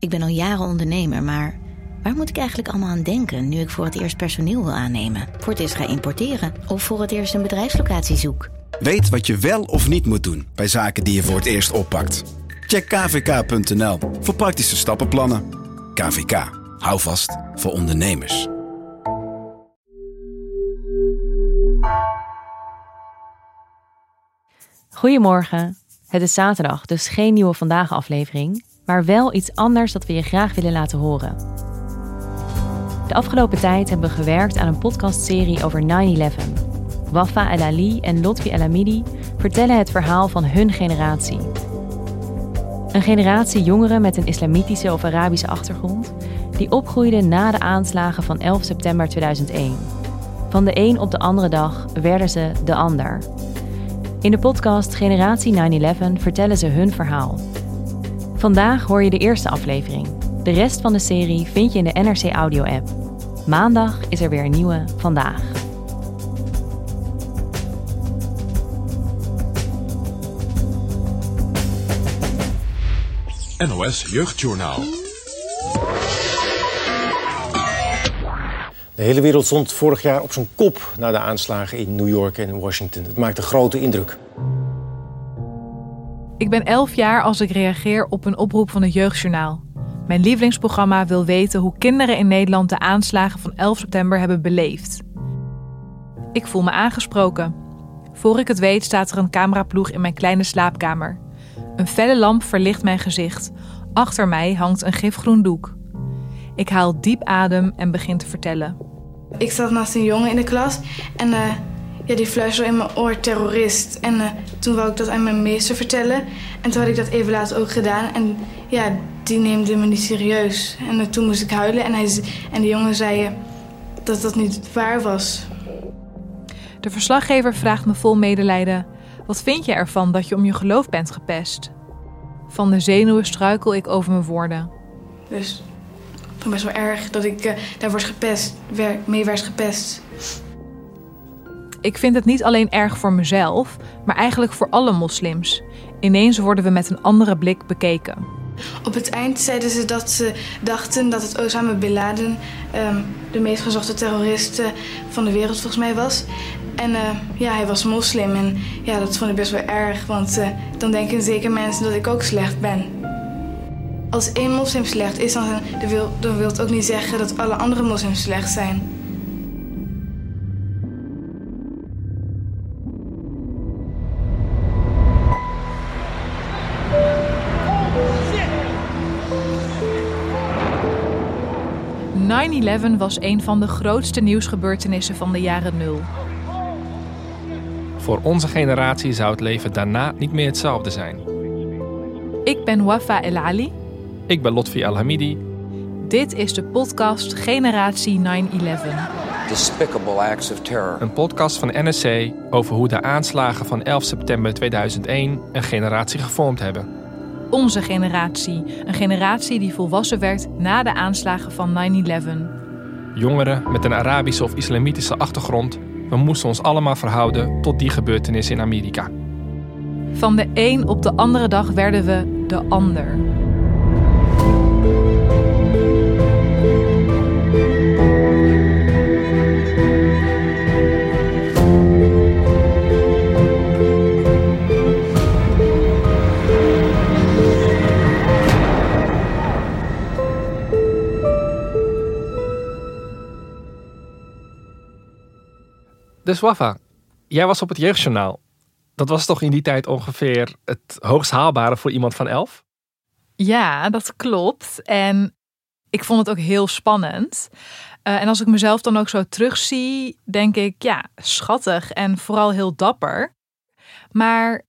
Ik ben al jaren ondernemer, maar waar moet ik eigenlijk allemaal aan denken nu ik voor het eerst personeel wil aannemen, voor het eerst ga importeren of voor het eerst een bedrijfslocatie zoek? Weet wat je wel of niet moet doen bij zaken die je voor het eerst oppakt. Check kvk.nl voor praktische stappenplannen. KVK, hou vast voor ondernemers. Goedemorgen. Het is zaterdag, dus geen nieuwe vandaag aflevering, maar wel iets anders dat we je graag willen laten horen. De afgelopen tijd hebben we gewerkt aan een podcastserie over 9-11. Wafa El Ali en Lotfi El Amidi vertellen het verhaal van hun generatie. Een generatie jongeren met een islamitische of Arabische achtergrond die opgroeiden na de aanslagen van 11 september 2001. Van de een op de andere dag werden ze de ander. In de podcast Generatie 9-11 vertellen ze hun verhaal. Vandaag hoor je de eerste aflevering. De rest van de serie vind je in de NRC Audio app. Maandag is er weer een nieuwe Vandaag. NOS Jeugdjournaal. De hele wereld stond vorig jaar op zijn kop na de aanslagen in New York en Washington. Het maakte grote indruk. Ik ben 11 jaar als ik reageer op een oproep van het Jeugdjournaal. Mijn lievelingsprogramma wil weten hoe kinderen in Nederland de aanslagen van 11 september hebben beleefd. Ik voel me aangesproken. Voor ik het weet staat er een cameraploeg in mijn kleine slaapkamer. Een felle lamp verlicht mijn gezicht. Achter mij hangt een gifgroen doek. Ik haal diep adem en begin te vertellen. Ik zat naast een jongen in de klas en uh, ja, die fluisterde in mijn oor terrorist. En uh, toen wou ik dat aan mijn meester vertellen. En toen had ik dat even later ook gedaan. En ja, die neemde me niet serieus. En uh, toen moest ik huilen en, hij, en de jongen zei dat dat niet waar was. De verslaggever vraagt me vol medelijden... Wat vind je ervan dat je om je geloof bent gepest? Van de zenuwen struikel ik over mijn woorden. Dus het best wel erg dat ik daar word gepest, mee werd gepest. Ik vind het niet alleen erg voor mezelf, maar eigenlijk voor alle moslims. Ineens worden we met een andere blik bekeken. Op het eind zeiden ze dat ze dachten dat het Osama Bin Laden um, de meest gezochte terrorist van de wereld volgens mij was. En uh, ja, hij was moslim en ja, dat vond ik best wel erg, want uh, dan denken zeker mensen dat ik ook slecht ben. Als één moslim slecht is, dan, dan, wil, dan wil het ook niet zeggen dat alle andere moslims slecht zijn. ...9-11 was een van de grootste nieuwsgebeurtenissen van de jaren nul. Voor onze generatie zou het leven daarna niet meer hetzelfde zijn. Ik ben Wafa El Ali. Ik ben Lotfi Al Hamidi. Dit is de podcast Generatie 9-11. Despicable acts of terror. Een podcast van NSC over hoe de aanslagen van 11 september 2001 een generatie gevormd hebben. Onze generatie. Een generatie die volwassen werd na de aanslagen van 9-11. Jongeren met een Arabische of islamitische achtergrond we moesten ons allemaal verhouden tot die gebeurtenis in Amerika. Van de een op de andere dag werden we de ander. Dus Wafa, jij was op het jeugdjournaal. Dat was toch in die tijd ongeveer het hoogst haalbare voor iemand van elf? Ja, dat klopt. En ik vond het ook heel spannend. Uh, en als ik mezelf dan ook zo terugzie, denk ik, ja, schattig en vooral heel dapper. Maar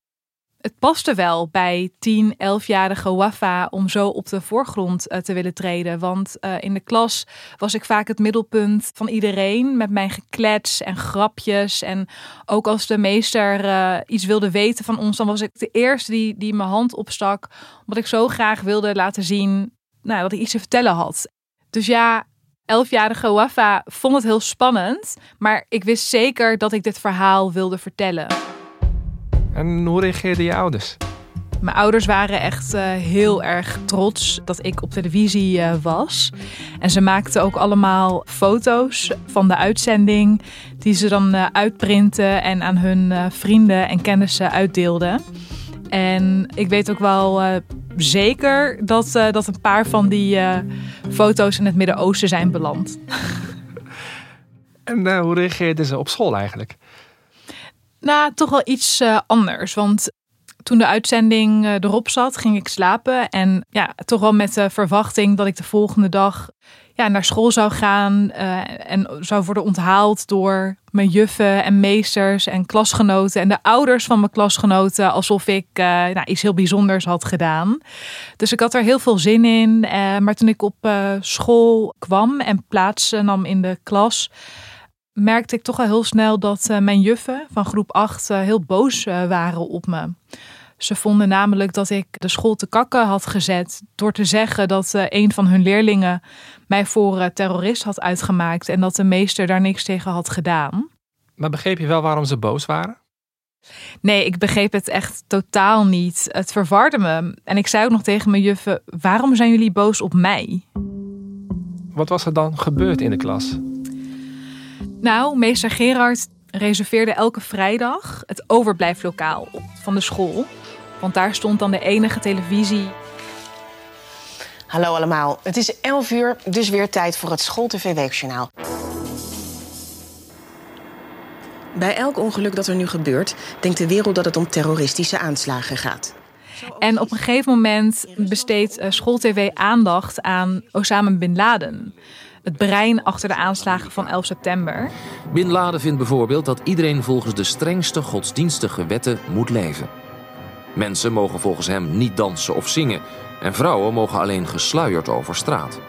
het paste wel bij 10, 11-jarige Wafa om zo op de voorgrond uh, te willen treden. Want uh, in de klas was ik vaak het middelpunt van iedereen met mijn geklets en grapjes. En ook als de meester uh, iets wilde weten van ons, dan was ik de eerste die, die mijn hand opstak. Omdat ik zo graag wilde laten zien nou, dat ik iets te vertellen had. Dus ja, 11-jarige Wafa vond het heel spannend. Maar ik wist zeker dat ik dit verhaal wilde vertellen. En hoe reageerden je ouders? Mijn ouders waren echt uh, heel erg trots dat ik op televisie uh, was. En ze maakten ook allemaal foto's van de uitzending, die ze dan uh, uitprinten en aan hun vrienden en kennissen uitdeelden. En ik weet ook wel zeker dat, dat een paar van die foto's in het Midden-Oosten zijn beland. En hoe reageerden ze op school eigenlijk? Nou, toch wel iets anders. Want toen de uitzending eh, erop zat, ging ik slapen. En ja, toch wel met de verwachting dat ik de volgende dag ja, naar school zou gaan. Uh, en zou worden onthaald door mijn juffen en meesters en klasgenoten. En de ouders van mijn klasgenoten. Alsof ik nou, iets heel bijzonders had gedaan. Dus ik had er heel veel zin in. maar toen ik op school kwam en plaats nam in de klas merkte ik toch al heel snel dat uh, mijn juffen van groep 8 uh, heel boos uh, waren op me. Ze vonden namelijk dat ik de school te kakken had gezet door te zeggen dat een van hun leerlingen mij voor terrorist had uitgemaakt en dat de meester daar niks tegen had gedaan. Maar begreep je wel waarom ze boos waren? Nee, ik begreep het echt totaal niet. Het verwarde me. En ik zei ook nog tegen mijn juffen: waarom zijn jullie boos op mij? Wat was er dan gebeurd in de klas? Nou, meester Gerard reserveerde elke vrijdag het overblijflokaal van de school. Want daar stond dan de enige televisie. Hallo allemaal, het is 11 uur, dus weer tijd voor het SchoolTV Weekjournaal. Bij elk ongeluk dat er nu gebeurt, denkt de wereld dat het om terroristische aanslagen gaat. En op een gegeven moment besteedt eh, SchoolTV aandacht aan Osama Bin Laden het brein achter de aanslagen van 11 september. Bin Laden vindt bijvoorbeeld dat iedereen volgens de strengste godsdienstige wetten moet leven. Mensen mogen volgens hem niet dansen of zingen en vrouwen mogen alleen gesluierd over straat.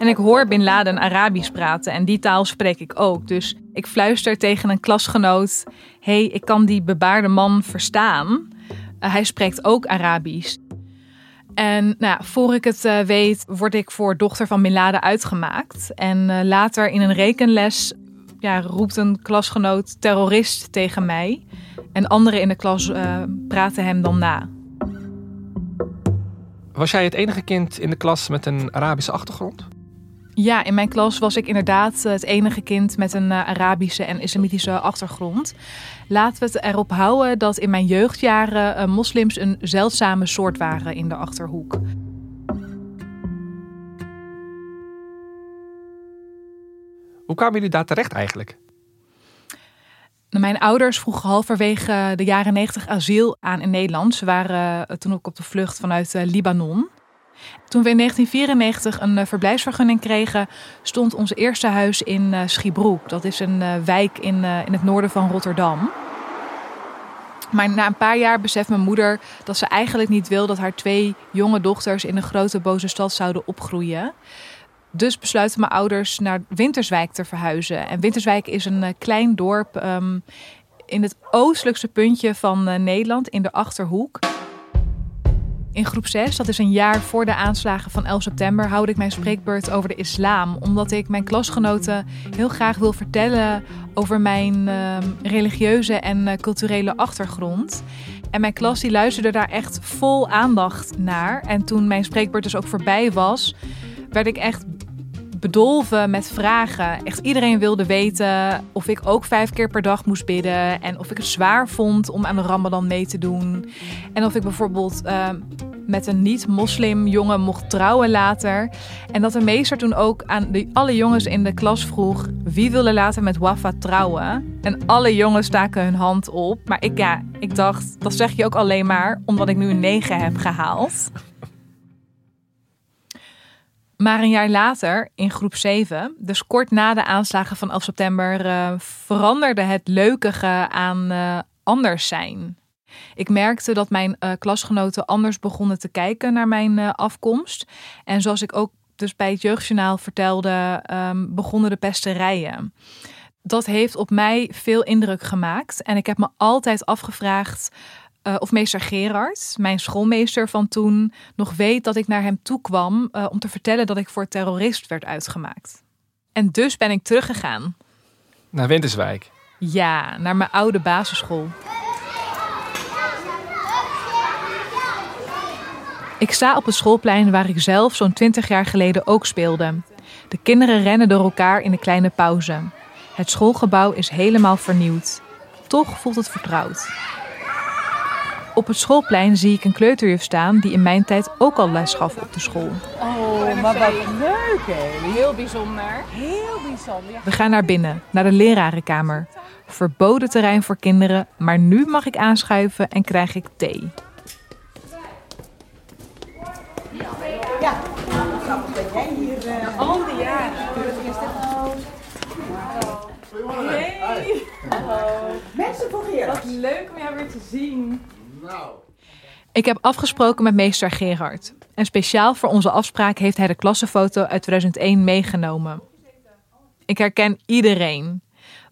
En ik hoor Bin Laden Arabisch praten en die taal spreek ik ook. Dus ik fluister tegen een klasgenoot: hey, ik kan die bebaarde man verstaan. Uh, hij spreekt ook Arabisch. En nou voor ik het uh, weet, word ik voor dochter van Bin Laden uitgemaakt. En uh, later in een rekenles ja, roept een klasgenoot terrorist tegen mij. En anderen in de klas praten hem dan na. Was jij het enige kind in de klas met een Arabische achtergrond? Ja, in mijn klas was ik inderdaad eh, het enige kind met een eh, Arabische en islamitische achtergrond. Laten we het erop houden dat in mijn jeugdjaren uh, moslims een zeldzame soort waren in de achterhoek. Hoe kwamen jullie daar terecht eigenlijk? Mijn ouders vroegen halverwege de jaren 90 asiel aan in Nederland. Ze waren toen ook op de vlucht vanuit Libanon. Toen we in 1994 een uh, verblijfsvergunning kregen, stond ons eerste huis in uh, Schiebroek. Dat is een uh, wijk in, in het noorden van Rotterdam. Maar na een paar jaar beseft mijn moeder dat ze eigenlijk niet wil dat haar twee jonge dochters in een grote boze stad zouden opgroeien. Dus besluiten mijn ouders naar Winterswijk te verhuizen. En Winterswijk is een klein dorp um, in het oostelijkste puntje van Nederland, in de achterhoek. In groep 6, dat is een jaar voor de aanslagen van 11 september, houd ik mijn spreekbeurt over de islam. Omdat ik mijn klasgenoten heel graag wil vertellen over mijn uh, religieuze en uh, culturele achtergrond. En mijn klas die luisterde daar echt vol aandacht naar. En toen mijn spreekbeurt dus ook voorbij was, werd ik echt bedolven met vragen. Echt iedereen wilde weten of ik ook vijf keer per dag moest bidden. En of ik het zwaar vond om aan de Ramadan mee te doen. En of ik bijvoorbeeld uh, met een niet-moslim jongen mocht trouwen later. En dat de meester toen ook aan de, alle jongens in de klas vroeg... wie wilde later met Wafa trouwen? En alle jongens staken hun hand op. Maar ik, ja, ik dacht, dat zeg je ook alleen maar omdat ik nu een 9 heb gehaald. Maar een jaar later, in groep 7, dus kort na de aanslagen van 11 september, uh, veranderde het leukige aan uh, anders zijn. Ik merkte dat mijn uh, klasgenoten anders begonnen te kijken naar mijn afkomst. En zoals ik ook dus bij het Jeugdjournaal vertelde, um, begonnen de pesterijen. Dat heeft op mij veel indruk gemaakt. En ik heb me altijd afgevraagd uh, of meester Gerard, mijn schoolmeester van toen, nog weet dat ik naar hem toe kwam uh, om te vertellen dat ik voor terrorist werd uitgemaakt. En dus ben ik teruggegaan. Naar Winterswijk? Ja, naar mijn oude basisschool. Ik sta op het schoolplein waar ik zelf zo'n 20 jaar geleden ook speelde. De kinderen rennen door elkaar in de kleine pauze. Het schoolgebouw is helemaal vernieuwd. Toch voelt het vertrouwd. Op het schoolplein zie ik een kleuterjuf staan die in mijn tijd ook al les gaf op de school. Oh, maar wat leuk hè. Heel bijzonder. Heel bijzonder. We gaan naar binnen, naar de lerarenkamer. Verboden terrein voor kinderen, maar nu mag ik aanschuiven en krijg ik thee. Ja, dat jij hier uh, al die jaren. Hey. Hallo. Mensen voor Gerard. Wat leuk om jou weer te zien. Nou. Ik heb afgesproken met meester Gerard. En speciaal voor onze afspraak heeft hij de klassenfoto uit 2001 meegenomen. Ik herken iedereen.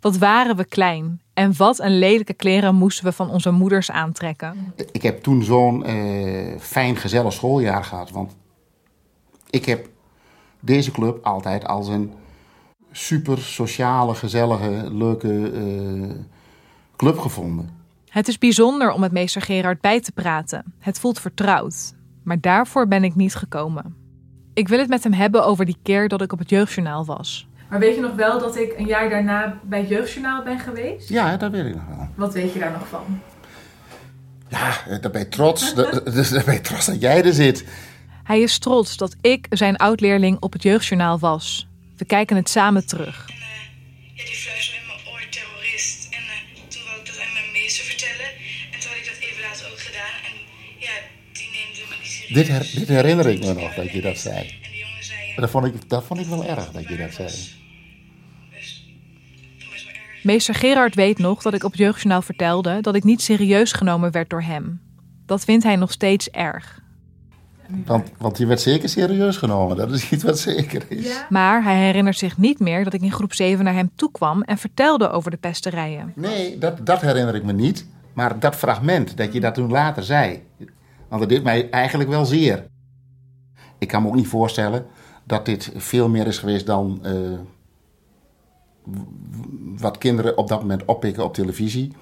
Wat waren we klein. En wat een lelijke kleren moesten we van onze moeders aantrekken. Ik heb toen zo'n uh, fijn, gezellig schooljaar gehad. Want ik heb deze club altijd als een super sociale, gezellige, leuke uh, club gevonden. Het is bijzonder om met meester Gerard bij te praten. Het voelt vertrouwd. Maar daarvoor ben ik niet gekomen. Ik wil het met hem hebben over die keer dat ik op het jeugdjournaal was. Maar weet je nog wel dat ik een jaar daarna bij het jeugdjournaal ben geweest? Ja, dat weet ik nog wel. Wat weet je daar nog van? Ja, daar ben je trots. daar ben je trots dat jij er zit. Hij is trots dat ik zijn oud-leerling op het jeugdjournaal was. We kijken het samen terug. En, uh, ja, Dit, her, dit herinner ik me nog, dat je dat zei. Dat, vond ik, dat vond ik wel erg, dat je dat zei. Meester Gerard weet nog dat ik op het jeugdjournaal vertelde dat ik niet serieus genomen werd door hem. Dat vindt hij nog steeds erg. Want, want je werd zeker serieus genomen, dat is iets wat zeker is. Ja. Maar hij herinnert zich niet meer dat ik in groep 7 naar hem toe kwam en vertelde over de pesterijen. Nee, dat, dat herinner ik me niet. Maar dat fragment, dat je dat toen later zei. Want dat deed mij eigenlijk wel zeer. Ik kan me ook niet voorstellen dat dit veel meer is geweest dan uh, wat kinderen op dat moment oppikken op televisie.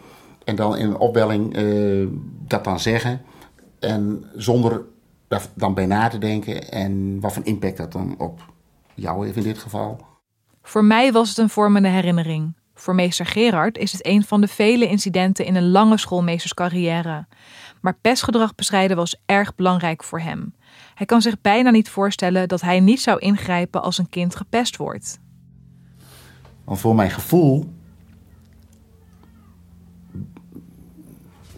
En dan in een opbelling uh, dat dan zeggen. En zonder daar dan bij na te denken en wat voor impact dat dan op jou heeft in dit geval. Voor mij was het een vormende herinnering. Voor meester Gerard is het een van de vele incidenten in een lange schoolmeesterscarrière. Maar pestgedrag bestrijden was erg belangrijk voor hem. Hij kan zich bijna niet voorstellen dat hij niet zou ingrijpen als een kind gepest wordt. Want voor mijn gevoel,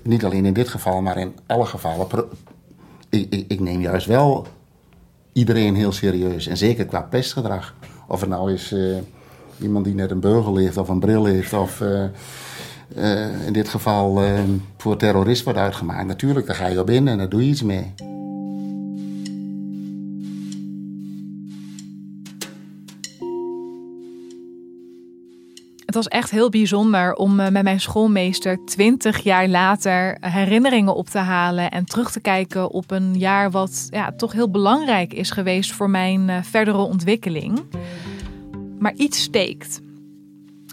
niet alleen in dit geval, maar in alle gevallen, ik, ik, ik, neem juist wel iedereen heel serieus. En zeker qua pestgedrag. Of het nou is uh, iemand die net een beugel heeft of een bril heeft. Of uh, uh, in dit geval voor terrorist wordt uitgemaakt. Natuurlijk, daar ga je op in en daar doe je iets mee. Het was echt heel bijzonder om met mijn schoolmeester twintig jaar later herinneringen op te halen en terug te kijken op een jaar wat ja, toch heel belangrijk is geweest voor mijn verdere ontwikkeling. Maar iets steekt.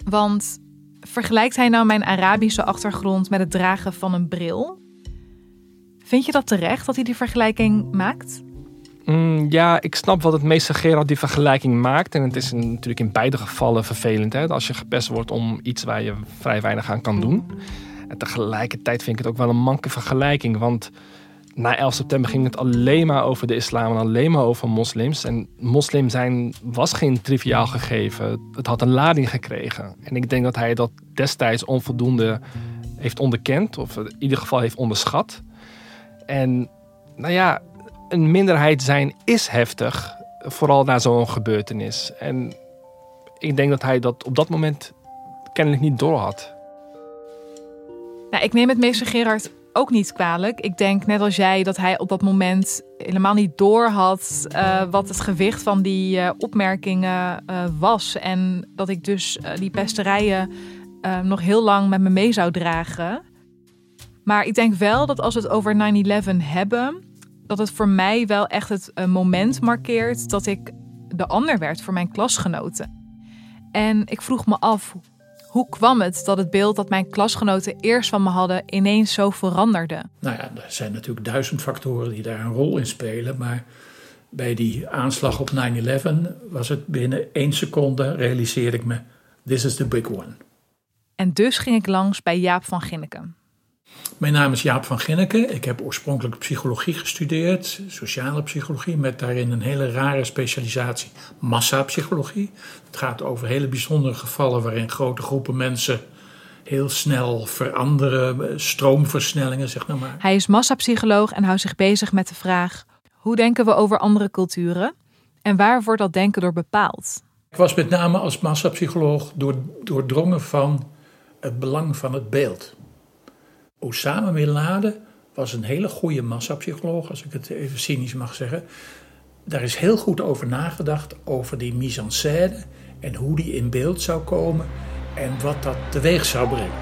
Want vergelijkt hij nou mijn Arabische achtergrond met het dragen van een bril? Vind je dat terecht dat hij die vergelijking maakt? Mm, ja, ik snap wat het meester Gerard die vergelijking maakt. En het is natuurlijk in beide gevallen vervelend. Hè? Als je gepest wordt om iets waar je vrij weinig aan kan doen. En tegelijkertijd vind ik het ook wel een manke vergelijking. Want na 11 september ging het alleen maar over de islam en alleen maar over moslims. En moslim zijn was geen triviaal gegeven. Het had een lading gekregen. En ik denk dat hij dat destijds onvoldoende heeft onderkend. Of in ieder geval heeft onderschat. En nou ja, een minderheid zijn is heftig. Vooral na zo'n gebeurtenis. En ik denk dat hij dat op dat moment kennelijk niet door had. Nou, ik neem het meester Gerard ook niet kwalijk. Ik denk net als jij dat hij op dat moment helemaal niet door had uh, wat het gewicht van die uh, opmerkingen uh, was. En dat ik dus die pesterijen nog heel lang met me mee zou dragen. Maar ik denk wel dat als we het over 9-11 hebben, dat het voor mij wel echt het eh, moment markeert dat ik de ander werd voor mijn klasgenoten. En ik vroeg me af, hoe kwam het dat het beeld dat mijn klasgenoten eerst van me hadden ineens zo veranderde? Nou ja, er zijn natuurlijk duizend factoren die daar een rol in spelen, maar bij die aanslag op 9-11 was het binnen één seconde realiseerde ik me, this is the big one. En dus ging ik langs bij Jaap van Ginneken. Mijn naam is Jaap van Ginneke. Ik heb oorspronkelijk psychologie gestudeerd, sociale psychologie, met daarin een hele rare specialisatie, massapsychologie. Het gaat over hele bijzondere gevallen waarin grote groepen mensen heel snel veranderen, stroomversnellingen, zeg nou maar. Hij is massapsycholoog en houdt zich bezig met de vraag: hoe denken we over andere culturen en waar wordt dat denken door bepaald? Ik was met name als massapsycholoog door, doordrongen van het belang van het beeld. Osama Bin Laden was een hele goede massapsycholoog, als ik het even cynisch mag zeggen. Daar is heel goed over nagedacht, over die mise en scène en hoe die in beeld zou komen en wat dat teweeg zou brengen.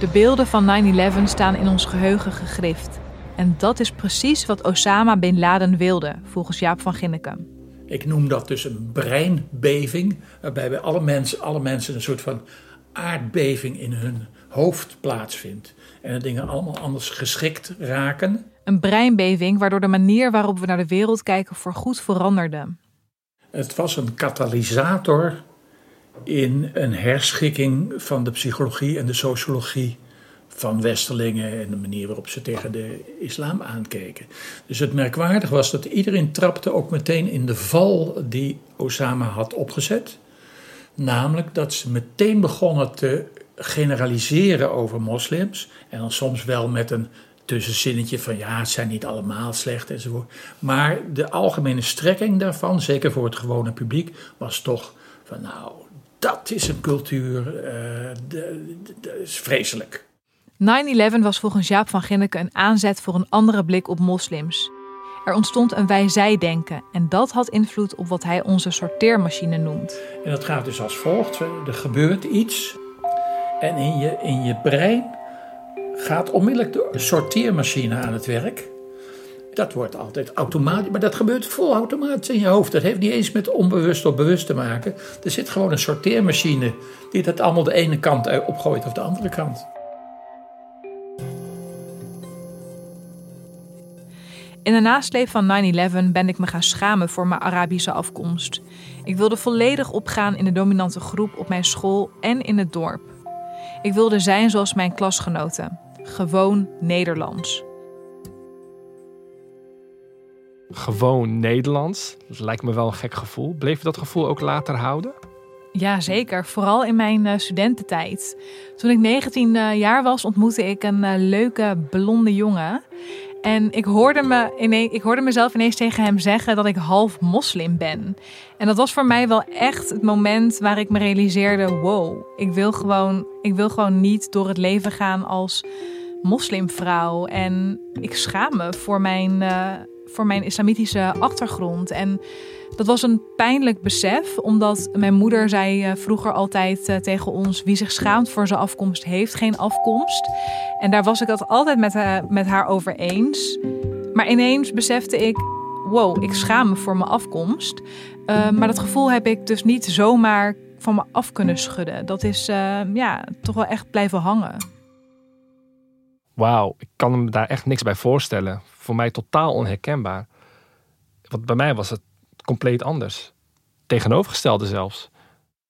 De beelden van 9-11 staan in ons geheugen gegrift. En dat is precies wat Osama Bin Laden wilde, volgens Jaap van Ginneken. Ik noem dat dus een breinbeving, waarbij bij alle mensen, alle mensen een soort van aardbeving in hun hoofd plaatsvindt. En de dingen allemaal anders geschikt raken. Een breinbeving waardoor de manier waarop we naar de wereld kijken voorgoed veranderde. Het was een katalysator in een herschikking van de psychologie en de sociologie van Westerlingen en de manier waarop ze tegen de islam aankeken. Dus het merkwaardig was dat iedereen trapte ook meteen in de val die Osama had opgezet. Namelijk dat ze meteen begonnen te generaliseren over moslims. En dan soms wel met een tussenzinnetje van ja, het zijn niet allemaal slecht enzovoort. Maar de algemene strekking daarvan, zeker voor het gewone publiek, was toch van nou, dat is een cultuur, uh, dat is vreselijk. 9-11 was volgens Jaap van Ginneke een aanzet voor een andere blik op moslims. Er ontstond een wij-zij-denken en dat had invloed op wat hij onze sorteermachine noemt. En dat gaat dus als volgt: er gebeurt iets en in je, in je brein gaat onmiddellijk de sorteermachine aan het werk. Dat wordt altijd automatisch, maar dat gebeurt vol automatisch in je hoofd. Dat heeft niet eens met onbewust of bewust te maken. Er zit gewoon een sorteermachine die dat allemaal de ene kant opgooit of de andere kant. In de nasleep van 9-11 ben ik me gaan schamen voor mijn Arabische afkomst. Ik wilde volledig opgaan in de dominante groep op mijn school en in het dorp. Ik wilde zijn zoals mijn klasgenoten. Gewoon Nederlands. Gewoon Nederlands? Dat lijkt me wel een gek gevoel. Bleef je dat gevoel ook later houden? Ja, zeker. Vooral in mijn uh, studententijd. Toen ik 19 uh, jaar was, ontmoette ik een uh, leuke blonde jongen. En ik hoorde, me ik hoorde mezelf ineens tegen hem zeggen dat ik half moslim ben. En dat was voor mij wel echt het moment waar ik me realiseerde: wow, ik wil gewoon, ik wil gewoon niet door het leven gaan als moslimvrouw. En ik schaam me voor mijn, uh, voor mijn islamitische achtergrond. En dat was een pijnlijk besef, omdat mijn moeder zei uh, vroeger altijd uh, tegen ons: wie zich schaamt voor zijn afkomst, heeft geen afkomst. En daar was ik het altijd met, uh, met haar over eens. Maar ineens besefte ik: wow, ik schaam me voor mijn afkomst. maar dat gevoel heb ik dus niet zomaar van me af kunnen schudden. Dat is ja, toch wel echt blijven hangen. Wauw, ik kan me daar echt niks bij voorstellen. Voor mij totaal onherkenbaar. Want bij mij was het compleet anders. Tegenovergestelde zelfs.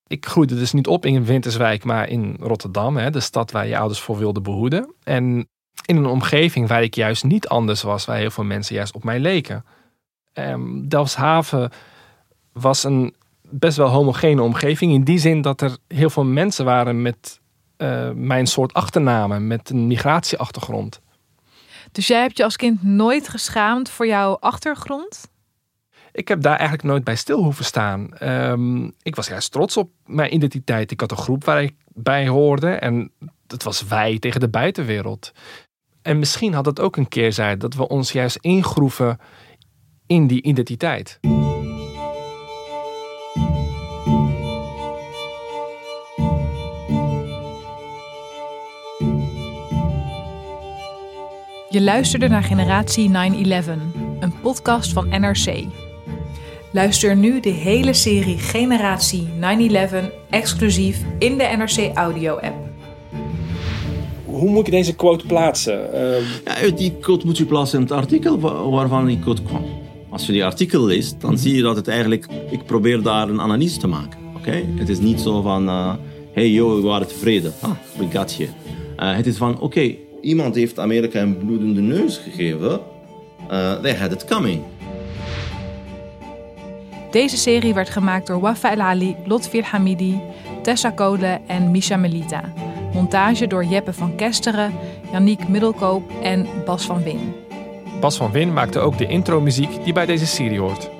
Ik groeide dus niet op in Winterswijk, maar in Rotterdam, hè, de stad waar je ouders voor wilden behoeden. En in een omgeving waar ik juist niet anders was, waar heel veel mensen juist op mij leken. Um, Delfshaven was een best wel homogene omgeving. In die zin dat er heel veel mensen waren met uh, mijn soort achternamen, met een migratieachtergrond. Dus jij hebt je als kind nooit geschaamd voor jouw achtergrond? Ik heb daar eigenlijk nooit bij stil hoeven staan. Um, ik was juist trots op mijn identiteit. Ik had een groep waar ik bij hoorde en het was wij tegen de buitenwereld. En misschien had het ook een keerzijde dat we ons juist ingroeven in die identiteit. Je luisterde naar Generatie 9-11, een podcast van NRC. Luister nu de hele serie Generatie 9-11 exclusief in de NRC Audio-app. Hoe moet ik deze quote plaatsen? Uh... Ja, die quote moet je plaatsen in het artikel waarvan die quote kwam. Als je die artikel leest, dan zie je dat het eigenlijk... Ik probeer daar een analyse te maken. Oké? Het is niet zo van... Uh, hey yo, we waren tevreden. Ah, we got you. Uh, het is van, oké, iemand heeft Amerika een bloedende neus gegeven. Uh, they had it coming. Deze serie werd gemaakt door Wafa El Ali, Lotfir Hamidi, Tessa Kole en Misha Melita. Montage door Jeppe van Kesteren, Yannick Middelkoop en Bas van Win. Bas van Win maakte ook de intro-muziek die bij deze serie hoort.